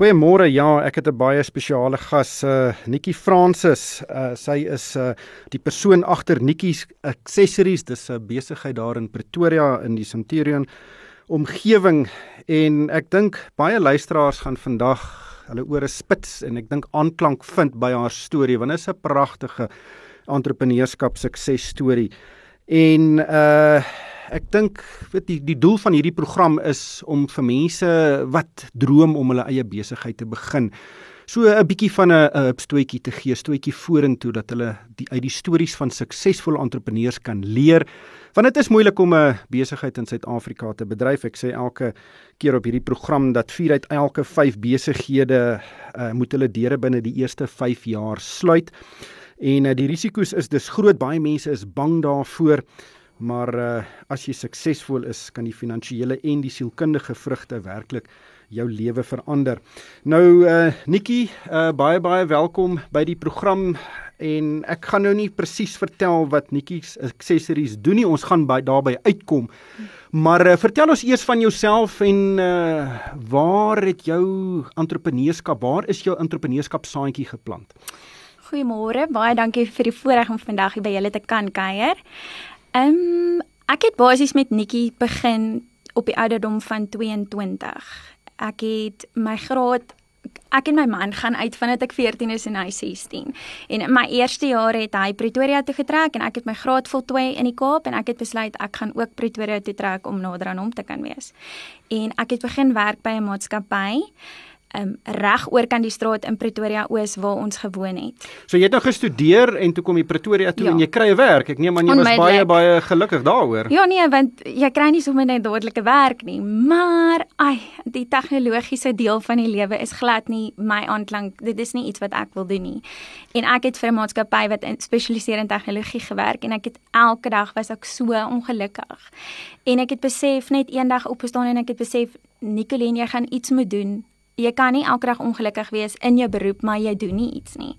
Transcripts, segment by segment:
Goeiemôre. Ja, ek het 'n baie spesiale gas, uh Nikki Francis. Uh sy is uh die persoon agter Nikki's Accessories. Dis 'n besigheid daar in Pretoria in die Centurion omgewing en ek dink baie luisteraars gaan vandag hulle ore spits en ek dink aanklank vind by haar storie want dit is 'n pragtige entrepreneurskap suksesstorie. En uh ek dink weet die die doel van hierdie program is om vir mense wat droom om hulle eie besigheid te begin so 'n bietjie van 'n 'n stoetjie te gee, stoetjie vorentoe dat hulle die uit die stories van suksesvolle entrepreneurs kan leer. Want dit is moeilik om 'n besigheid in Suid-Afrika te bedryf. Ek sê elke keer op hierdie program dat 4 uit elke 5 besighede uh, moet hulle deure binne die eerste 5 jaar sluit. En uh, die risiko's is dis groot. Baie mense is bang daarvoor. Maar uh, as jy suksesvol is, kan die finansiële en die sielkundige vrugte werklik jou lewe verander. Nou uh Nikki, uh baie baie welkom by die program en ek gaan nou nie presies vertel wat Nikki's accessories doen nie. Ons gaan by daarbey uitkom. Maar uh, vertel ons eers van jouself en uh waar het jou entrepreneurskap, waar is jou entrepreneurskap saadjie geplant? Goeiemôre, baie dankie vir die voorreg om vandag hier by julle te kan kuier. Ehm um, ek het basies met Nikki begin op die ouderdom van 22. Ek het my graad ek en my man gaan uit vandat ek 14 is en hy 16. En in my eerste jaar het hy Pretoria toe getrek en ek het my graad voltooi in die Kaap en ek het besluit ek gaan ook Pretoria toe trek om nader aan hom te kan wees. En ek het begin werk by 'n maatskappy um, reg oor kan die straat in Pretoria Oos waar ons gewoon het. So jy het nou gestudeer en toe kom jy Pretoria toe ja. en jy kry 'n werk. Ek neem aan jy was baie baie gelukkig daaroor. Ja nee, want jy kry nie sommer net dadelike werk nie, maar ai, die tegnologiese deel van die lewe is glad nie my aanklank. Dit is nie iets wat ek wil doen nie. En ek het vir 'n maatskappy wat spesialiseer in tegnologie gewerk en ek het elke dag was ek so ongelukkig. En ek het besef net eendag opgestaan en ek het besef Nicoline, jy gaan iets moet doen jy kan nie elke dag ongelukkig wees in jou beroep maar jy doen nie iets nie.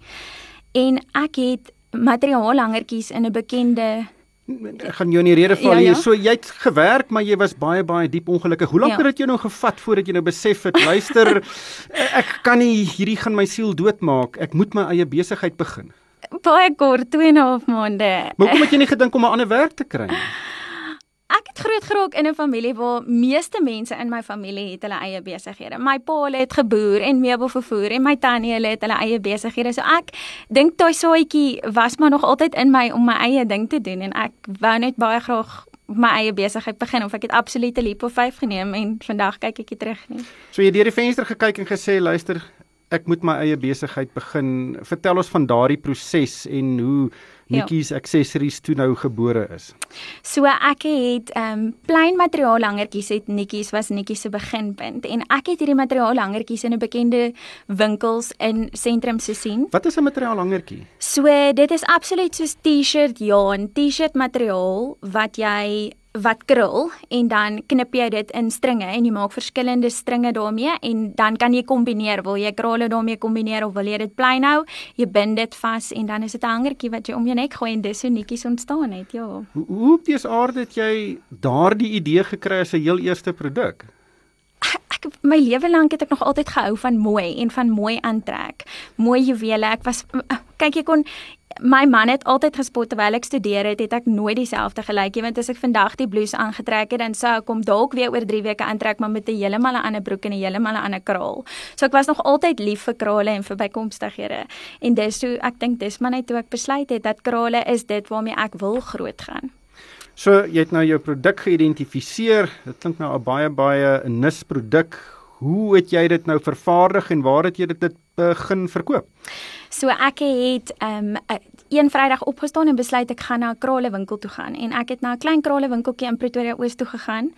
En ek het materiaalhangertjies in 'n bekende ek gaan jou in die rede val ja, ja. so jy het gewerk maar jy was baie baie diep ongelukkig. Hoe lank ja. het dit jou nou gevat voordat jy nou besef het luister ek kan nie hierdie gaan my siel doodmaak. Ek moet my eie besigheid begin. Baie kort 2 en 'n half maande. Maar hoekom het jy nie gedink om 'n ander werk te kry nie? Ek het groot geraak in 'n familie waar meeste mense in my familie het hulle eie besighede. My pa het geboer en meubel vervoer en my tannie het hulle eie besighede. So ek dink daai saaitjie was maar nog altyd in my om my eie ding te doen en ek wou net baie graag my eie besigheid begin of ek het absoluut 'n leap of 5 geneem en vandag kyk ek terug nie. So jy deur die venster gekyk en gesê luister, ek moet my eie besigheid begin. Vertel ons van daardie proses en hoe Nikki's ja. accessories toe nou gebore is. So ek het ehm um, plain materiaal hangertjies het Nikki's was Nikki se beginpunt en ek het hierdie materiaal hangertjies in 'n bekende winkels in sentrum se sien. Wat is 'n materiaal hangertjie? So dit is absoluut soos T-shirt ja, 'n T-shirt materiaal wat jy wat krul en dan knip jy dit in stringe en jy maak verskillende stringe daarmee en dan kan jy kombineer. Wil jy krale daarmee kombineer of wil jy dit plain hou? Jy bind dit vas en dan is dit 'n hangertjie wat jy om jou nek gooi en dis so netjies ontstaan het ja. Hoe hoe op dies aard het jy daardie idee gekry as 'n heel eerste produk? Ek my lewe lank het ek nog altyd gehou van mooi en van mooi aantrek. Mooi juwele. Ek was kyk jy kon my man het altyd gespot terwyl ek studeer het, het ek nooit dieselfde gelyk nie, want as ek vandag die blouse aangetrek het, dan sou ek kom dalk weer oor 3 weke aantrek maar met 'n heeltemal 'n ander broek en 'n heeltemal 'n ander kraal. So ek was nog altyd lief vir krale en vir bykomstighede. En dis toe ek dink dis maar net toe ek besluit het dat krale is dit waarmee ek wil groot gaan. So jy het nou jou produk geïdentifiseer. Dit klink nou 'n baie baie nis produk. Hoe het jy dit nou vervaardig en waar het jy dit begin verkoop? So ek het ehm um, een Vrydag opgestaan en besluit ek gaan na 'n kraalewinkel toe gaan en ek het na 'n klein kraalewinkeltjie in Pretoria Oos toe gegaan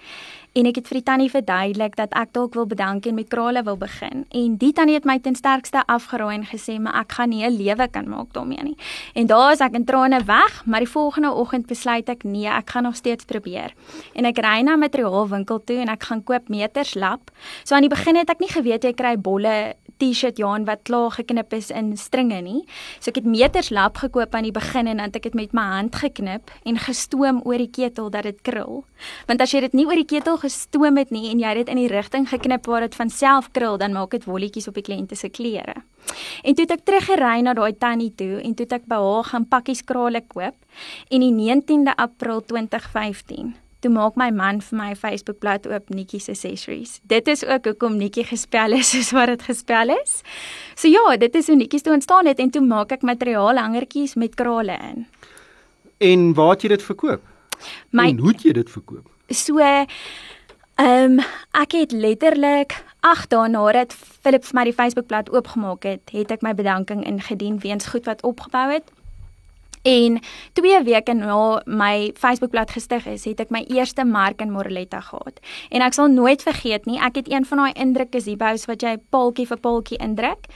en ek het vir die tannie verduidelik dat ek dalk wil bedank en met krale wil begin. En die tannie het my ten sterkste afgeraai en gesê maar ek gaan nie 'n lewe kan maak daarmee nie. En daar is ek in trane weg, maar die volgende oggend besluit ek nee, ek gaan nog steeds probeer. En ek ry na materiaalwinkel toe en ek gaan koop meters lap. So aan die begin het ek nie geweet jy kry bolle T-shirt jaan wat klaar geknip is in stringe nie. So ek het meters lap gekoop aan die begin en dan het ek dit met my hand geknip en gestoom oor die ketel dat dit krul. Want as jy dit nie oor die ketel gestoom het nie en jy dit in die rigting geknip waar dit van self krul, dan maak dit wolletjies op die kliënte se klere. En toe het ek teruggery na daai tannie toe en toe het ek by haar gaan pakkies krale koop en die 19de April 2015 toe maak my man vir my Facebookblad oop Nikki's Accessories. Dit is ook hoekom Nikki gespel is soos wat dit gespel is. So ja, dit is hoe Nikki's toe ontstaan het en toe maak ek materiaal hangertjies met krale in. En waar het jy dit verkoop? My, en hoe het jy dit verkoop? So ehm um, ek het letterlik 8 dae nadat Philip vir my die Facebookblad oopgemaak het, het ek my bedanking ingedien weens goed wat opgebou het En 2 weke na my Facebookblad gestig is, het ek my eerste mark in Morletta gehad. En ek sal nooit vergeet nie, ek het een van daai indrukgesiebous wat jy paaltjie vir paaltjie indruk.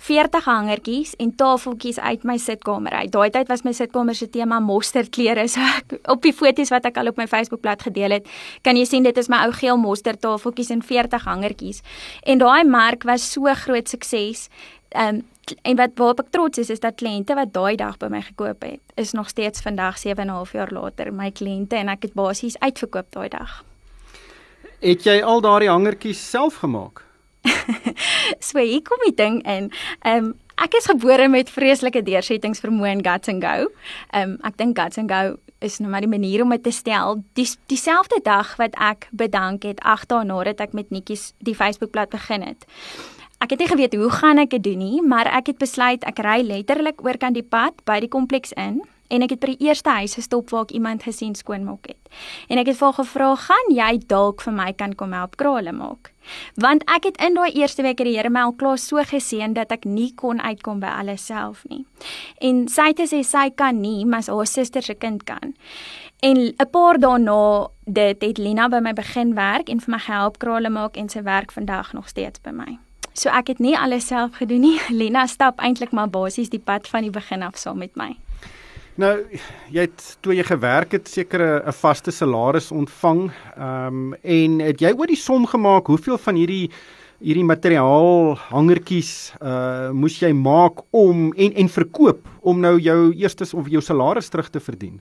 40 hangertjies en tafeltjies uit my sitkamer uit. Daai tyd was my sitkamer se tema mosterdkleure. So ek, op die foto's wat ek al op my Facebookblad gedeel het, kan jy sien dit is my ou geel mosterd tafeltjies en 40 hangertjies. En daai merk was so groot sukses. Ehm um, en wat waarop ek trots is is dat kliënte wat daai dag by my gekoop het, is nog steeds vandag 7 en 'n half jaar later my kliënte en ek het basies uitverkoop daai dag. Het jy al daardie hangertjies self gemaak? so hier kom die ding in. Ehm um, ek is gebore met vreeslike deursettingsvermoë in guts and go. Ehm um, ek dink guts and go is nou maar die manier om dit te stel. Die dieselfde dag wat ek bedank het 8 dae nadat ek met Nikkies die Facebookblad begin het ek het nie geweet hoe gaan ek dit doen nie, maar ek het besluit ek ry letterlik oor kan die pad by die kompleks in en ek het by die eerste huis gestop waar ek iemand gesien skoonmaak het. En ek het vir haar gevra, "Gaan jy dalk vir my kan kom help krale maak?" Want ek het in daai eerste week die Here my al klaar so geseën dat ek nie kon uitkom by alles self nie. En sy het gesê sy kan nie, maar haar suster se kind kan. En 'n paar dae na dit het Lina by my begin werk en vir my gehelp krale maak en sy werk vandag nog steeds by my. So ek het nie alles self gedoen nie. Lena stap eintlik maar basies die pad van die begin af saam met my. Nou, jy het toe jy gewerk het seker 'n vaste salaris ontvang. Ehm um, en het jy oor die som gemaak hoeveel van hierdie hierdie materiaal hangertjies uh moes jy maak om en en verkoop om nou jou eerste of jou salaris terug te verdien?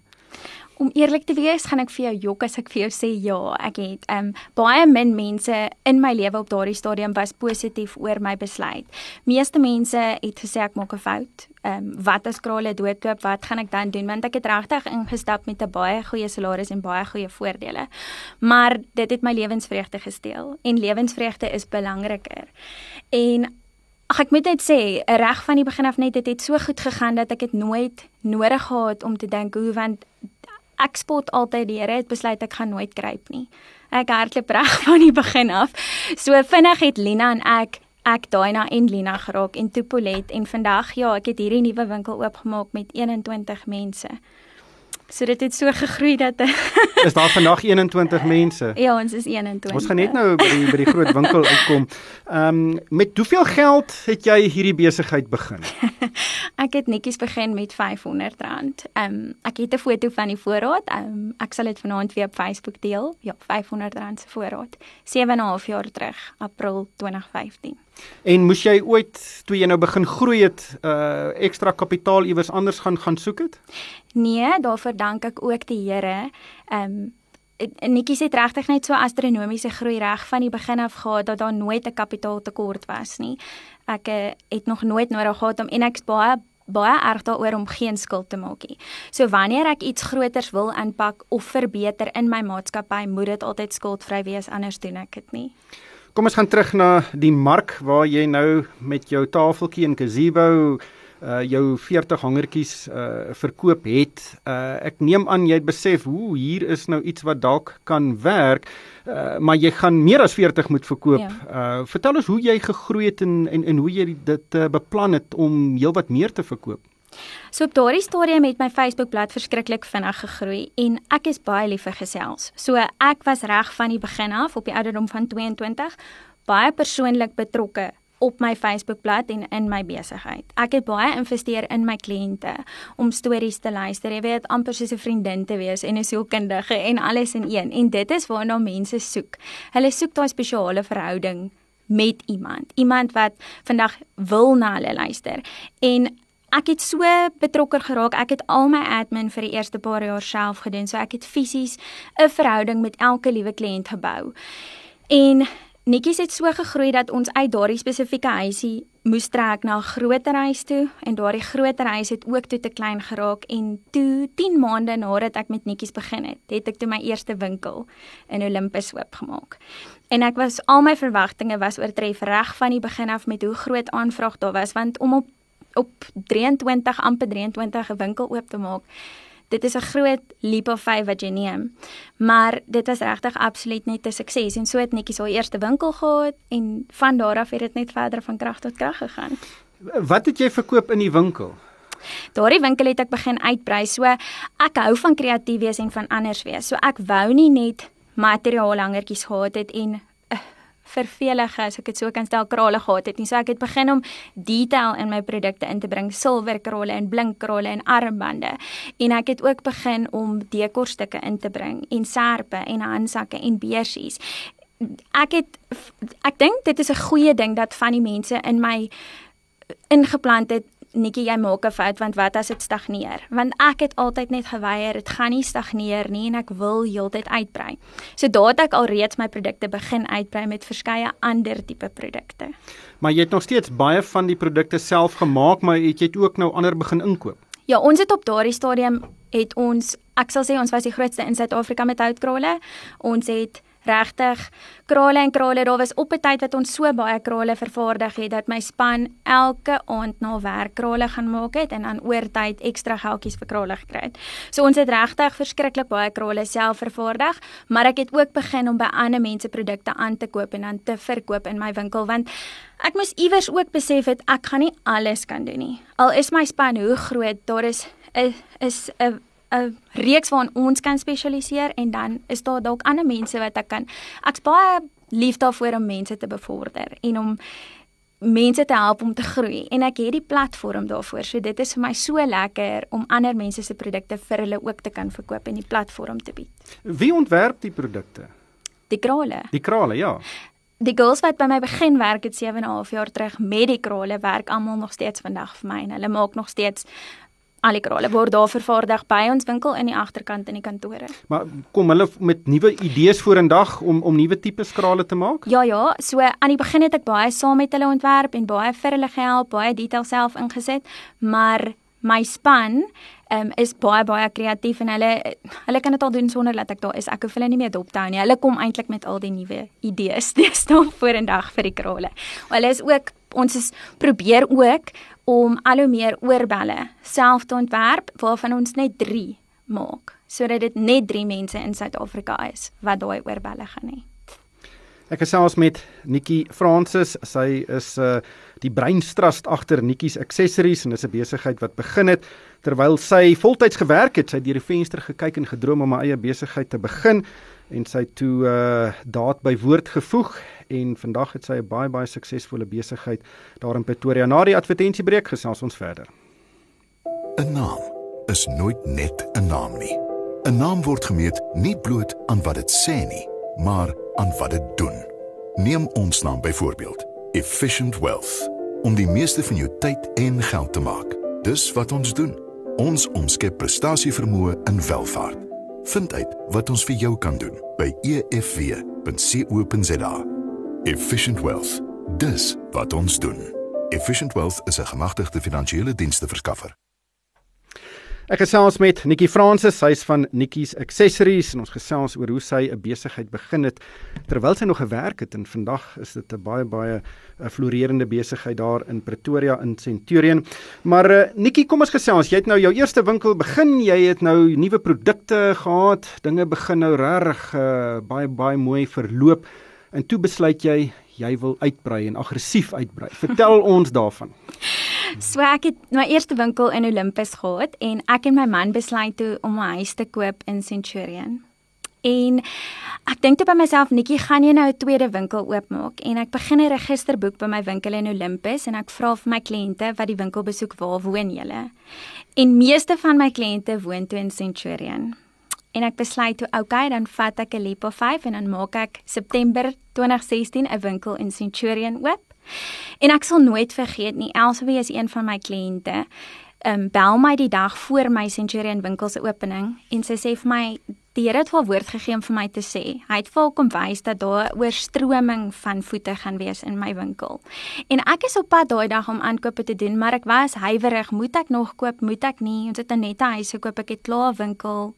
Om eerlik te wees, gaan ek vir jou jok as ek vir jou sê ja, ek het um baie min mense in my lewe op daardie stadium was positief oor my besluit. Meeste mense het gesê ek maak 'n fout. Um wat as krale doodloop, wat gaan ek dan doen? Want ek het regtig ingestap met 'n baie goeie salaris en baie goeie voordele. Maar dit het my lewensvreugde gesteel en lewensvreugde is belangriker. En Ag ek moet net sê, reg van die begin af net dit het so goed gegaan dat ek dit nooit nodig gehad om te dink hoe want ek spot altyd die Here het besluit ek gaan nooit gryp nie. Ek hardloop reg van die begin af. So vinnig het Lina en ek ek Daina en Lina geraak en Topolet en vandag ja, ek het hierdie nuwe winkel oopgemaak met 21 mense. So dit het so gegroei dat Is daar vandag 21 mense? Ja, ons is 21. Ons gaan net nou by die by die groot winkel uitkom. Ehm um, met hoeveel geld het jy hierdie besigheid begin? ek het netjies begin met R500. Ehm um, ek het 'n foto van die voorraad. Ehm um, ek sal dit vanaand weer op Facebook deel. Ja, R500 se voorraad. 7 en 'n half jaar terug, April 2015. En moes jy ooit toe jy nou begin groei het, uh ekstra kapitaal iewers anders gaan gaan soek het? Nee, daarvoor dank ek ook die Here. Ehm um, Nikki sê regtig net so astronomiese groei reg van die begin af gehad dat daar nooit 'n kapitaaltekort was nie. Ek uh, het nog nooit nodig gehad om en ek's baie baie erg daaroor om geen skuld te maak nie. So wanneer ek iets groters wil aanpak of verbeter in my maatskappy, moet dit altyd skuldvry wees anders doen ek dit nie. Kom ons gaan terug na die mark waar jy nou met jou tafeltjie en gazebo uh jou 40 hangertjies uh verkoop het. Uh ek neem aan jy het besef hoe hier is nou iets wat dalk kan werk. Uh maar jy gaan meer as 40 moet verkoop. Ja. Uh vertel ons hoe jy gegroei het en en en hoe jy dit uh, beplan het om heelwat meer te verkoop. So op daardie stadium het my Facebookblad verskriklik vinnig gegroei en ek is baie lief vir gesels. So ek was reg van die begin af op die ouderdom van 22 baie persoonlik betrokke op my Facebookblad en in my besigheid. Ek het baie investeer in my kliënte om stories te luister, jy weet, amper soos 'n vriendin te wees en 'n sielkundige en alles in een. En dit is waarna mense soek. Hulle soek daai spesiale verhouding met iemand, iemand wat vandag wil na hulle luister. En ek het so betrokke geraak. Ek het al my admin vir die eerste paar jaar self gedoen. So ek het fisies 'n verhouding met elke liewe kliënt gebou. En Nikkies het so gegroei dat ons uit daardie spesifieke huisie moes trek na 'n groter huis toe en daardie groter huis het ook toe te klein geraak en toe 10 maande nadat ek met Nikkies begin het, het ek toe my eerste winkel in Olympus oopgemaak. En ek was al my verwagtinge was oortref reg van die begin af met hoe groot aanvraag daar was want om op op 23 amper 23 'n winkel oop te maak dit is 'n groot leap of faith wat jy neem. Maar dit was regtig absoluut net 'n sukses en so het netjies haar eerste winkel gehad en van daar af het dit net verder van krag tot krag gegaan. Wat het jy verkoop in die winkel? Daardie winkel het ek begin uitbrei. So ek hou van kreatief wees en van anders wees. So ek wou nie net materiaal hangertjies gehad het en vervelige as ek dit so kan stel krale gehad het nie. So ek het begin om detail in my produkte in te bring, silwer krale en blink krale en armbande. En ek het ook begin om dekorstukke in te bring en serpe en handsakke en beursies. Ek het ek dink dit is 'n goeie ding dat van die mense in my ingeplant het Nikki, jy maak 'n fout want wat as dit stagneer? Want ek het altyd net geweier, dit gaan nie stagneer nie en ek wil heeltyd uitbrei. So daad ek alreeds my produkte begin uitbrei met verskeie ander tipe produkte. Maar jy het nog steeds baie van die produkte self gemaak, maar het jy ook nou ander begin inkoop? Ja, ons het op daardie stadium het ons, ek sal sê ons was die grootste in Suid-Afrika met houtkrale. Ons het regtig krale en krale daar was op 'n tyd wat ons so baie krale vervaardig het dat my span elke aand na werk krale gaan maak het en dan oortyd ekstra geldjies vir krale gekry het. So ons het regtig verskriklik baie krale self vervaardig, maar ek het ook begin om by ander mense produkte aan te koop en dan te verkoop in my winkel want ek moes iewers ook besef het ek gaan nie alles kan doen nie. Al is my span hoe groot, daar is 'n is 'n 'n reeks waarin ons kan spesialiseer en dan is daar dalk ander mense wat ek kan ek's baie lief daarvoor om mense te bevorder en om mense te help om te groei en ek het die platform daarvoor. So dit is vir my so lekker om ander mense se produkte vir hulle ook te kan verkoop en die platform te bied. Wie ontwerp die produkte? Die krale. Die krale, ja. Die girls wat by my begin werk het 7 en 'n half jaar terug met die krale werk almal nog steeds vandag vir my en hulle maak nog steeds al die krale word daar vervaardig by ons winkel in die agterkant in die kantore. Maar kom hulle met nuwe idees vorendag om om nuwe tipe krale te maak? Ja ja, so aan die begin het ek baie saam met hulle ontwerp en baie vir hulle gehelp, baie detail self ingesit, maar my span um, is baie baie kreatief en hulle hulle kan dit al doen sonder dat ek daar is. Ek hoef hulle nie meer dop te hou nie. Hulle kom eintlik met al die nuwe idees deesdae vorendag vir die krale. Hulle is ook ons is probeer ook om al hoe meer oorbelle self te ontwerp waarvan ons net 3 maak sodat dit net 3 mense in Suid-Afrika is wat daai oorbelle gaan hê. Ek gesels met Nikki Francis. Sy is uh die breinstrust agter Nikki's Accessories en dis 'n besigheid wat begin het terwyl sy voltyds gewerk het. Sy het deur die venster gekyk en gedroom om 'n eie besigheid te begin en sy toe uh daad by woord gevoeg en vandag het sy 'n baie baie suksesvolle besigheid daar in Pretoria. Na die advertensiebreek gesels ons verder. 'n Naam is nooit net 'n naam nie. 'n Naam word gemeet nie bloot aan wat dit sê nie, maar aan wat dit doen. Neem ons naam byvoorbeeld, Efficient Wealth, om die meeste van jou tyd en geld te maak. Dis wat ons doen. Ons omskep prestasievermoë in welvaart. Vind uit wat ons vir jou kan doen by efw.co.za. Efficient Wealth. Dis wat ons doen. Efficient Wealth is 'n gemagtigde finansiële dienste verskaffer. Ek gesels met Nikki Francis, sy's van Nikki's Accessories en ons gesels oor hoe sy 'n besigheid begin het terwyl sy nog gewerk het en vandag is dit 'n baie baie 'n floreerende besigheid daar in Pretoria in Centurion. Maar uh, Nikki, kom ons gesels. Jy het nou jou eerste winkel begin, jy het nou nuwe produkte gehad, dinge begin nou reg uh, baie baie mooi verloop. En toe besluit jy jy wil uitbrei en aggressief uitbrei. Vertel ons daarvan. So ek het my eerste winkel in Olympus gehad en ek en my man besluit toe om 'n huis te koop in Centurion. En ek dink toe by myself, Nikki, gaan jy nou 'n tweede winkel oopmaak? En ek begin 'n registerboek by my winkel in Olympus en ek vra vir my kliënte wat die winkel besoek, waar woon julle? En meeste van my kliënte woon toe in Centurion. en ek besluit toe okay, dan vat ek 'n Lipo 5 en dan maak ek September 2016 'n winkel in Centurion oop. En ek sal nooit vergeet nie, Elsabie is een van my kliënte. Ehm um, bel my die dag voor my Centurion winkel se opening en sy sê vir my die Here het wel woord gegee om vir my te sê. Hy het vir kom wys dat daar oorstroming van voete gaan wees in my winkel. En ek is op pad daai dag om aankope te doen, maar ek was huiwerig, moet ek nog koop, moet ek nie? Ons het net 'n huis gekoop, ek het klaar 'n winkel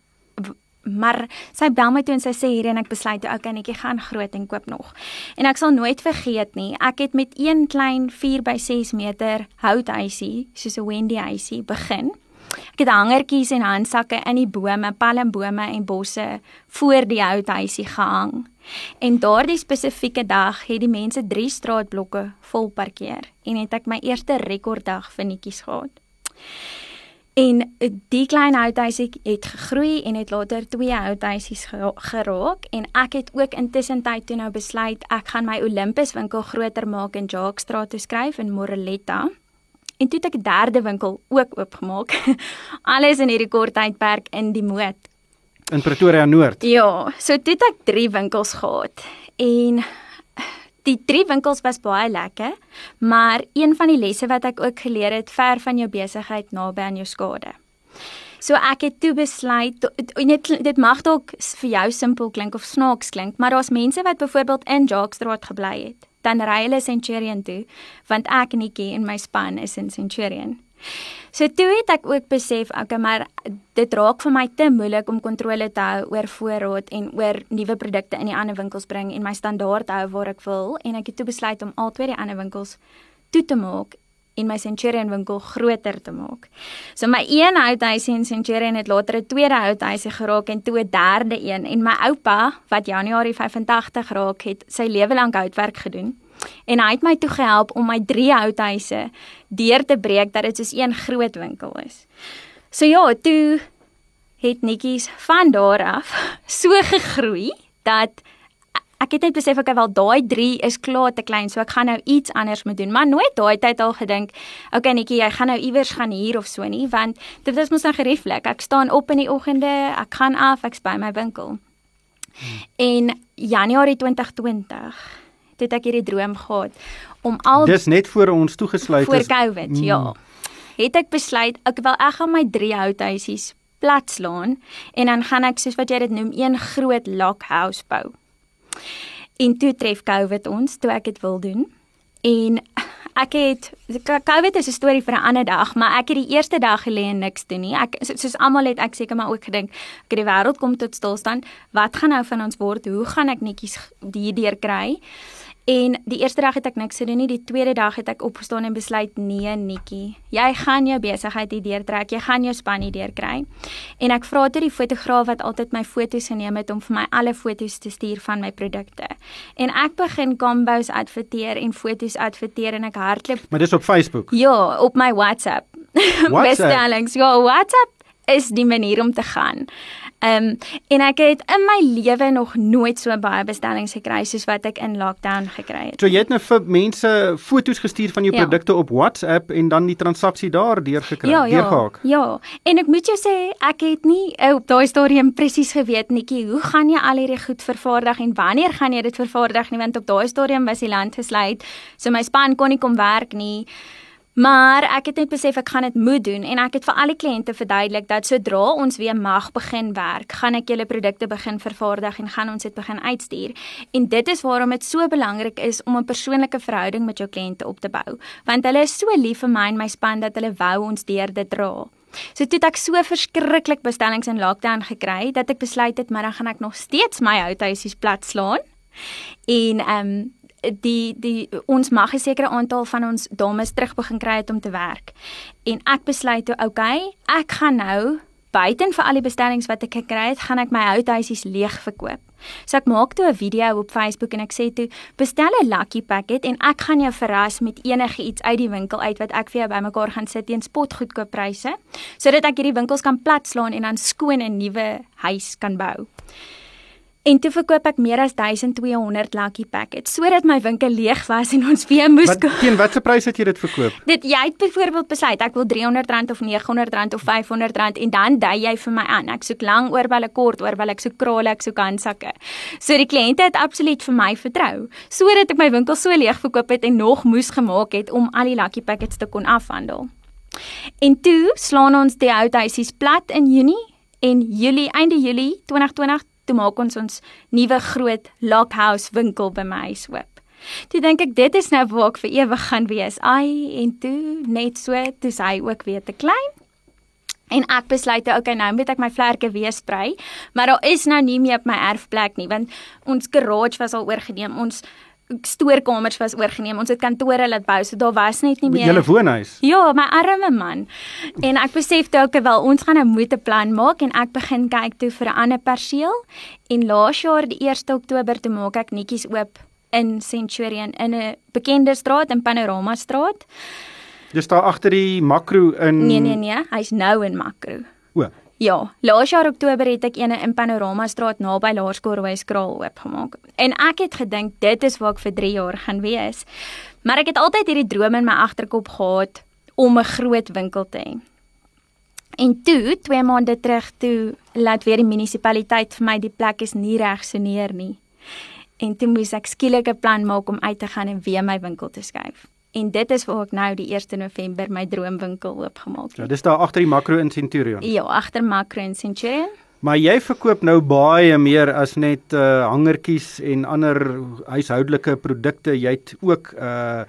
maar sy bel my toe en sy sê hier en ek besluit toe okay netjie gaan groot en koop nog. En ek sal nooit vergeet nie. Ek het met een klein 4 by 6 meter houthuisie, soos 'n Wendy huisie begin. Ek het hangertjies en handsakke in die bome, palmbome en bosse voor die houthuisie gehang. En daardie spesifieke dag het die mense 3 straatblokke vol parkeer en het ek my eerste rekorddag vir netjies gehad. En die klein houthuisie het gegroei en het later twee houthuisies geraak en ek het ook intussen tyd toe nou besluit ek gaan my Olympus winkel groter maak in Jaakstraat toe skryf in Moreletta. En toe het ek 'n derde winkel ook oopgemaak. Alles in hierdie kort tydperk in die moed. In Pretoria Noord. Ja, so toe het ek 3 winkels gehad. En Die drie winkels was baie lekker, maar een van die lesse wat ek ook geleer het, ver van jou besigheid naby aan jou skade. So ek het toe besluit dit dit mag dalk vir jou simpel klink of snaaks klink, maar daar's mense wat byvoorbeeld in Jackstraat gebly het. Dan ry hulle Centurion toe, want ek en Nikki en my span is in Centurion. So toe het ek ook besef, okay, maar dit raak vir my te moeilik om kontrole te hou oor voorraad en oor nuwe produkte in die ander winkels bring en my standaard hou waar ek wil. En ek het toe besluit om al twee die ander winkels toe te maak en my Centurion winkel groter te maak. So my een houthuisie in Centurion het later 'n tweede houthuisie geraak en toe 'n derde een. En my oupa wat Januarie 85 raak het sy lewe lank houtwerk gedoen en hy het my toe gehelp om my drie houthuise deur te breek dat dit soos een groot winkel is. So ja, toe het netjies van daar af so gegroei dat ek het net besef ek wel daai 3 is klaar te klein, so ek gaan nou iets anders moet doen. Maar nooit daai tyd al gedink, okay netjie, jy gaan nou iewers gaan hier of so nie, want dit is mos nou gerieflik. Ek staan op in die oggende, ek gaan af, ek's by my winkel. Hmm. In Januarie 2020 het ek hierdie droom gehad om al Dis net voor ons toegesluit voor is voor Covid, mm. ja. Het ek besluit ek wil ek gaan my drie houthuisies platslaan en dan gaan ek soos wat jy dit noem een groot lock house bou. En toe tref Covid ons toe ek dit wil doen. En ek het Covid is 'n storie vir 'n ander dag, maar ek het die eerste dag gelê en niks doen nie. Ek soos almal het ek seker maar ook gedink, ek het die wêreld kom tot stilstand. Wat gaan nou van ons word? Hoe gaan ek netjies hierdeur kry? En die eerste dag het ek niks gedoen nie, die tweede dag het ek opgestaan en besluit nee, Nikki, jy gaan jou besigheid hier deurtrek, jy gaan jou span hier deurkry. En ek vra toe die fotograaf wat altyd my foto's geneem het om vir my alle foto's te stuur van my produkte. En ek begin combos adverteer en foto's adverteer en ek hardloop Maar dis op Facebook. Ja, op my WhatsApp. WhatsApp. Bestellings. Ja, WhatsApp is die manier om te gaan. Ehm um, en ek het in my lewe nog nooit so baie bestellings gekry soos wat ek in lockdown gekry het. So jy het nou vir mense foto's gestuur van jou ja. produkte op WhatsApp en dan die transaksie daar deurgekry, ja, ja, deurgehaak. Ja. En ek moet jou sê, ek het nie uh, op daai stadium presies geweet netjie hoe gaan jy al hierdie goed vervaardig en wanneer gaan jy dit vervaardig nie want op daai stadium was die land gesluit. So my span kon nie kom werk nie. Maar ek het net besef ek gaan dit moet doen en ek het vir al die kliënte verduidelik dat sodra ons weer mag begin werk, gaan ek julle produkte begin vervaardig en gaan ons dit begin uitstuur. En dit is waarom dit so belangrik is om 'n persoonlike verhouding met jou kliënte op te bou, want hulle is so lief vir my en my span dat hulle wou ons deur dit dra. So toe ek so verskriklik bestellings in lockdown gekry dat ek besluit het maar dan gaan ek nog steeds my houthuisies plat slaan. En ehm um, die die ons mag 'n sekere aantal van ons dames terug begin kry het om te werk. En ek besluit toe, okay, ek gaan nou buiten vir al die bestellings wat ek gekry het, gaan ek my houthuisies leeg verkoop. So ek maak toe 'n video op Facebook en ek sê toe, bestel 'n lucky packet en ek gaan jou verras met enige iets uit die winkel uit wat ek vir jou bymekaar gaan sit teen spotgoedkoop pryse, sodat ek hierdie winkels kan platslaan en dan skoon 'n nuwe huis kan bou. En toe verkoop ek meer as 1200 lucky packets sodat my winkel leeg was en ons weer moes Wat teen watter prys het jy dit verkoop? Dit jy het byvoorbeeld besluit ek wil R300 of R900 of R500 en dan dui jy vir my aan. Ek soek lang oorballe, kort oorballe, ek soek krale, ek soek handsakke. So die kliënte het absoluut vir my vertrou sodat ek my winkel so leeg verkoop het en nog moes gemaak het om al die lucky packets te kon afhandel. En toe slaan ons die ou huisies plat in Junie en Julie einde Julie 2020 toe maak ons ons nuwe groot lockhouse winkel by my huis oop. Toe dink ek dit is nou waar ek vir ewig gaan wees. Ai en toe net so, toe hy ook weer te klein. En ek besluit toe, okay, nou moet ek my vlerke weer sprei, maar daar is nou nie meer op my erfplek nie want ons garage was al oorgeneem. Ons stoorkamers was oorgeneem. Ons het kantore laat bou, so daar was net nie meer. Julle woonhuis. Ja, my arme man. En ek besef toe ook wel ons gaan nou moet 'n plan maak en ek begin kyk toe vir 'n ander perseel. En laas jaar die 1 Oktober toe maak ek netjies oop in Centurion in 'n bekende straat in Panorama straat. Dis daar agter die makro in Nee nee nee, hy's nou in Makro. Ja, laas jaar Oktober het ek eene in Panorama straat naby Laerskool Roos Kraal oopgemaak. En ek het gedink dit is waar ek vir 3 jaar gaan wees. Maar ek het altyd hierdie droom in my agterkop gehad om 'n groot winkel te hê. En toe, 2 maande terug toe, laat weer die munisipaliteit vir my die plek is nie reg soneer nie. En toe moes ek skielik 'n plan maak om uit te gaan en weer my winkel te skuif. En dit is waar ek nou die 1 November my droomwinkel oopgemaak het. Ja, dis daar agter die makro in Centurion. Ja, agter Makro en Centurion. Maar jy verkoop nou baie meer as net uh hangertjies en ander huishoudelike produkte. Jy het ook uh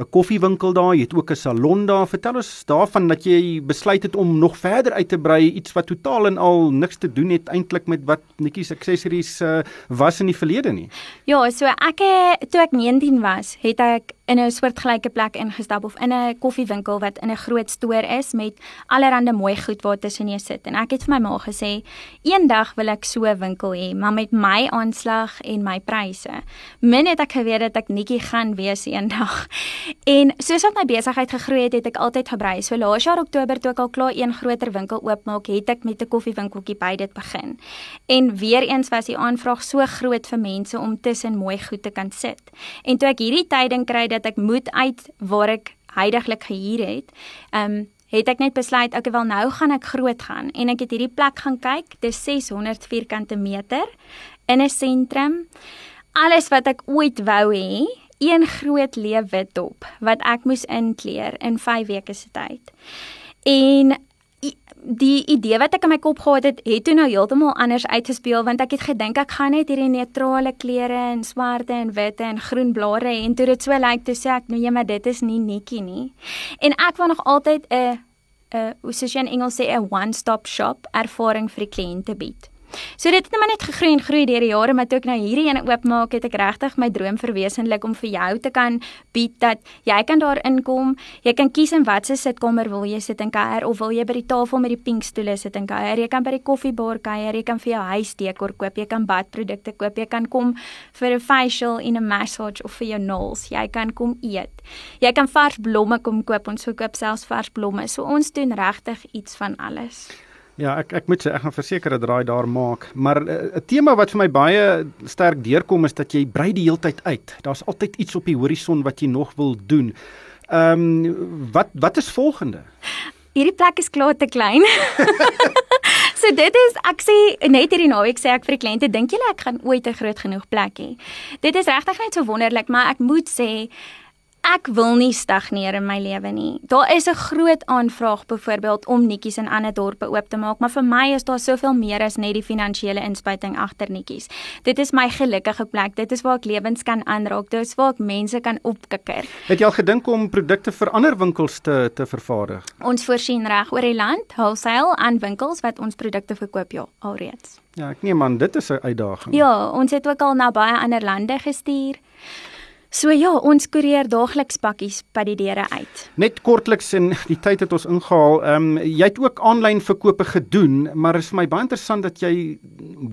'n koffiewinkel daar, jy het ook 'n salon daar. Vertel ons daarvan dat jy besluit het om nog verder uit te brei, iets wat totaal en al niks te doen het eintlik met wat netjies accessories uh was in die verlede nie. Ja, so ek het- toe ek 19 was, het ek in 'n soortgelyke plek ingestap of in 'n koffiewinkel wat in 'n groot stoor is met allerlei mooi goed waar tussen jy sit. En ek het vir my ma gesê, eendag wil ek so 'n winkel hê, maar met my aanslag en my pryse. Min het ek geweet dat ek netjie gaan wees eendag. En soos wat my besigheid gegroei het, het ek altyd gebrei. So laas jaar Oktober toe ek al klaar een groter winkel oopmaak, het ek met 'n koffiewinkeltjie by dit begin. En weer eens was die aanvraag so groot vir mense om tussen mooi goed te kan sit. En toe ek hierdie tyding kry dat ek moet uit waar ek heidaglik gehuur het, ehm um, het ek net besluit okay wel nou gaan ek groot gaan. En ek het hierdie plek gaan kyk dis 600 vierkante meter in 'n sentrum alles wat ek ooit wou hê een groot leewitdop wat ek moes inkleer in 5 weke se tyd. En die idee wat ek in my kop gehad het, het toe nou heeltemal anders uitgespeel want ek het gedink ek gaan net hierdie neutrale kleure en swarte en witte en groen blare en toe dit so lyk toe sê ek nee maar dit is nie netjie nie. En ek wou nog altyd 'n 'n hoe soos jy in Engels sê 'n one-stop shop ervaring vir die kliënte bied. So dit het net maar net gegroei en groei deur die jare, maar toe ek nou hierdie ene oopmaak, het ek regtig my droom verwesenlik om vir jou te kan bied dat jy kan daar inkom, jy kan kies in watter sitkamer wil jy sit en kuier of wil jy by die tafel met die pink stoele sit en kuier, jy kan by die koffiebar kuier, jy kan vir jou huisdekor koop, jy kan badprodukte koop, jy kan kom vir 'n facial en 'n massage of vir jou nails, jy kan kom eet. Jy kan vars blomme kom koop, ons verkoop selfs vars blomme. So ons doen regtig iets van alles. Ja, ek ek moet sê ek gaan verseker 'n draai daar maak, maar eh, 'n tema wat vir my baie sterk deurkom is dat jy brei die heeltyd uit. Daar's altyd iets op die horison wat jy nog wil doen. Ehm um, wat wat is volgende? Hierdie plek is klaar te klein. so dit is ek sê net hierdie naweek sê ek vir die kliënte dink julle ek gaan ooit 'n groot genoeg plek hê. Dit is regtig net so wonderlik, maar ek moet sê ek wil nie stagneer in my lewe nie. Daar is 'n groot aanvraag byvoorbeeld om netjies in ander dorpe oop te maak, maar vir my is daar soveel meer as net die finansiële inspuiting agter netjies. Dit is my gelukkige plek. Dit is waar ek lewens kan aanraak. Dit is waar ek mense kan opkikker. Het jy al gedink om produkte vir ander winkels te te vervaardig? Ons voorsien reg oor die land wholesale aan winkels wat ons produkte verkoop ja alreeds. Ja, ek neem aan dit is 'n uitdaging. Ja, ons het ook al na baie ander lande gestuur. So ja, ons koerier daagliks pakkies by die deure uit. Net kortliks en die tyd het ons ingehaal. Ehm um, jy het ook aanlyn verkope gedoen, maar is vir my baie interessant dat jy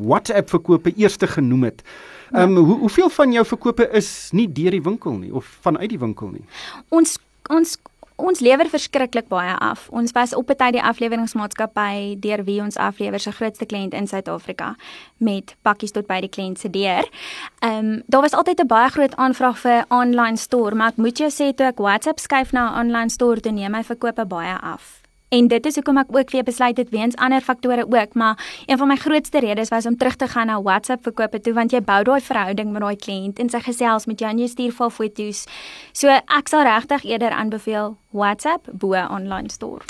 WhatsApp verkope eerste genoem het. Ehm um, hoe hoeveel van jou verkope is nie deur die winkel nie of vanuit die winkel nie? Ons ons ons lewer verskriklik baie af. Ons was op 'n tyd die afleweringsmaatskappy deur wie ons aflewer se grootste kliënt in Suid-Afrika met pakkies tot by die kliënt se deur. Ehm um, daar was altyd 'n baie groot aanvraag vir online store, maar ek moet jou sê toe ek WhatsApp skuif na 'n online store, toe neem my verkope baie af. En dit is hoekom ek ook weer besluit het weens ander faktore ook, maar een van my grootste redes was om terug te gaan na WhatsApp verkope toe want jy bou daai verhouding met daai kliënt en sy gesels met jou en jy stuur vir foto's. So ek sal regtig eerder aanbeveel WhatsApp bo online store.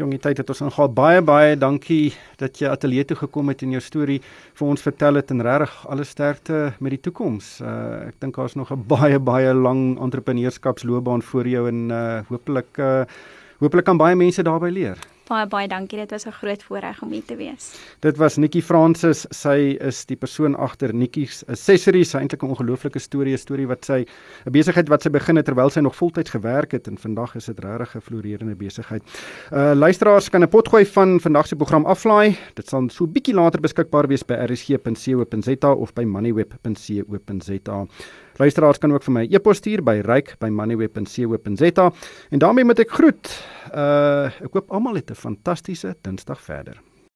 Jongie tyd het ons aangehaal. Baie baie dankie dat jy ateljee toe gekom het en jou storie vir ons vertel het en regtig alle sterkte met die toekoms. Uh ek dink daar's nog 'n baie baie lang entrepreneurskapsloopbaan voor jou en uh hopelik uh Hoopelik kan baie mense daarby leer. Baie baie dankie. Dit was 'n groot voorreg om hier te wees. Dit was Nikki Francis. Sy is die persoon agter Nikki's Accessories. Sy eintlik 'n ongelooflike storie, 'n storie wat sy 'n besigheid wat sy begin het terwyl sy nog voltyds gewerk het en vandag is dit regtig 'n floreerende besigheid. Uh luisteraars kan 'n potgooi van vandag se program aflaai. Dit sal so bietjie later beskikbaar wees by rsg.co.za of by moneyweb.co.za. Luisteraars kan ook vir my e-pos stuur by ryk@moneyweb.co.za en daarmee moet ek groet. Uh ek hoop almal het 'n fantastiese Dinsdag verder.